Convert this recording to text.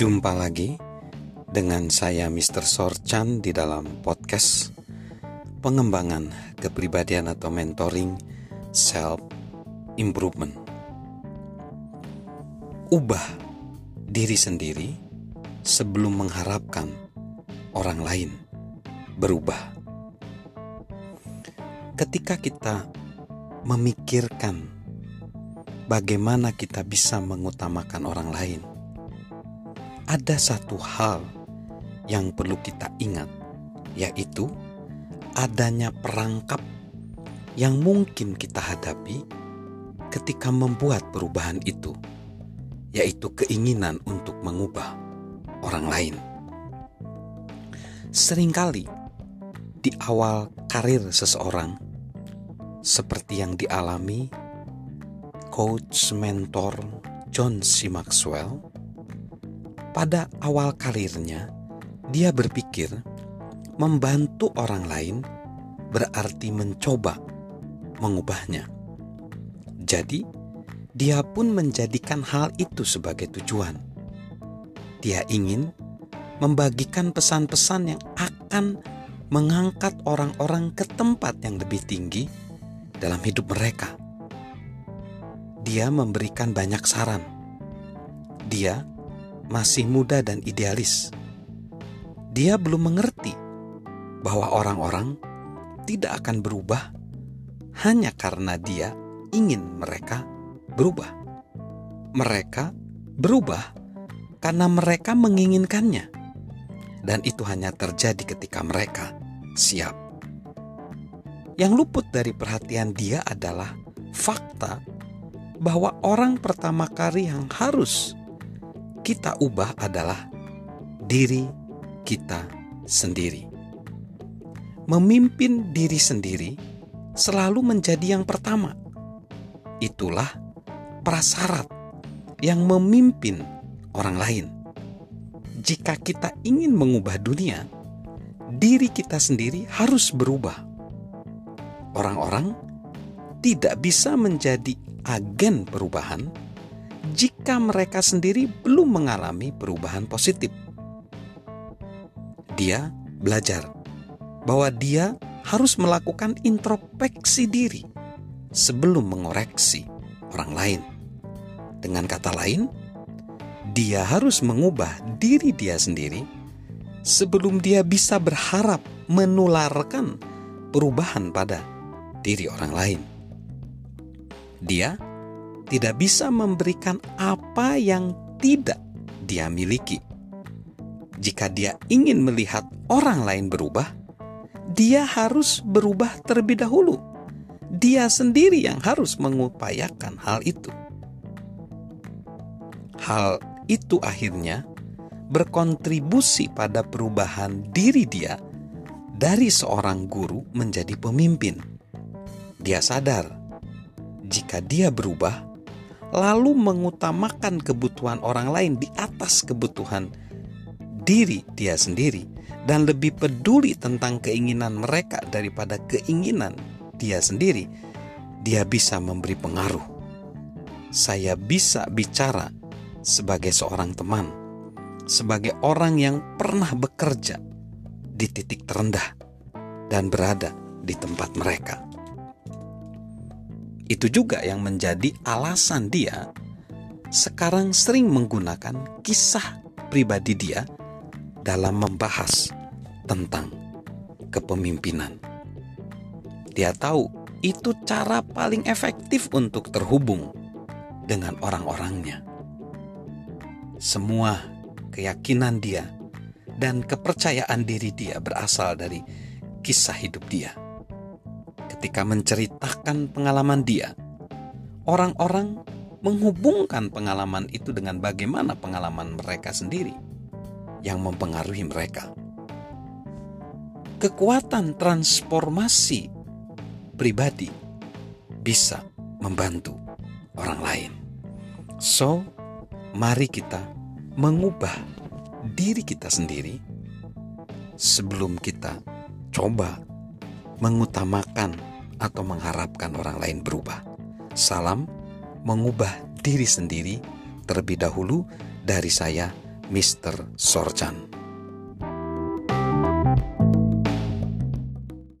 Jumpa lagi dengan saya Mr. Sorchan di dalam podcast pengembangan kepribadian atau mentoring self improvement. Ubah diri sendiri sebelum mengharapkan orang lain berubah. Ketika kita memikirkan bagaimana kita bisa mengutamakan orang lain, ada satu hal yang perlu kita ingat, yaitu adanya perangkap yang mungkin kita hadapi ketika membuat perubahan itu, yaitu keinginan untuk mengubah orang lain. Seringkali di awal karir seseorang, seperti yang dialami coach mentor John C. Maxwell, pada awal karirnya, dia berpikir membantu orang lain berarti mencoba mengubahnya. Jadi, dia pun menjadikan hal itu sebagai tujuan. Dia ingin membagikan pesan-pesan yang akan mengangkat orang-orang ke tempat yang lebih tinggi dalam hidup mereka. Dia memberikan banyak saran. Dia masih muda dan idealis. Dia belum mengerti bahwa orang-orang tidak akan berubah hanya karena dia ingin mereka berubah. Mereka berubah karena mereka menginginkannya, dan itu hanya terjadi ketika mereka siap. Yang luput dari perhatian dia adalah fakta bahwa orang pertama kali yang harus kita ubah adalah diri kita sendiri. Memimpin diri sendiri selalu menjadi yang pertama. Itulah prasyarat yang memimpin orang lain. Jika kita ingin mengubah dunia, diri kita sendiri harus berubah. Orang-orang tidak bisa menjadi agen perubahan jika mereka sendiri belum mengalami perubahan positif. Dia belajar bahwa dia harus melakukan introspeksi diri sebelum mengoreksi orang lain. Dengan kata lain, dia harus mengubah diri dia sendiri sebelum dia bisa berharap menularkan perubahan pada diri orang lain. Dia tidak bisa memberikan apa yang tidak dia miliki. Jika dia ingin melihat orang lain berubah, dia harus berubah terlebih dahulu. Dia sendiri yang harus mengupayakan hal itu. Hal itu akhirnya berkontribusi pada perubahan diri dia dari seorang guru menjadi pemimpin. Dia sadar jika dia berubah, lalu mengutamakan kebutuhan orang lain di atas kebutuhan diri dia sendiri dan lebih peduli tentang keinginan mereka daripada keinginan dia sendiri, dia bisa memberi pengaruh. Saya bisa bicara sebagai seorang teman, sebagai orang yang pernah bekerja di titik terendah dan berada di tempat mereka. Itu juga yang menjadi alasan dia sekarang sering menggunakan kisah pribadi dia dalam membahas tentang kepemimpinan. Dia tahu itu cara paling efektif untuk terhubung dengan orang-orangnya. Semua keyakinan dia dan kepercayaan diri dia berasal dari kisah hidup dia ketika menceritakan pengalaman dia, orang-orang menghubungkan pengalaman itu dengan bagaimana pengalaman mereka sendiri yang mempengaruhi mereka. Kekuatan transformasi pribadi bisa membantu orang lain. So, mari kita mengubah diri kita sendiri sebelum kita coba mengutamakan atau mengharapkan orang lain berubah. Salam mengubah diri sendiri terlebih dahulu dari saya, Mr. Sorchan.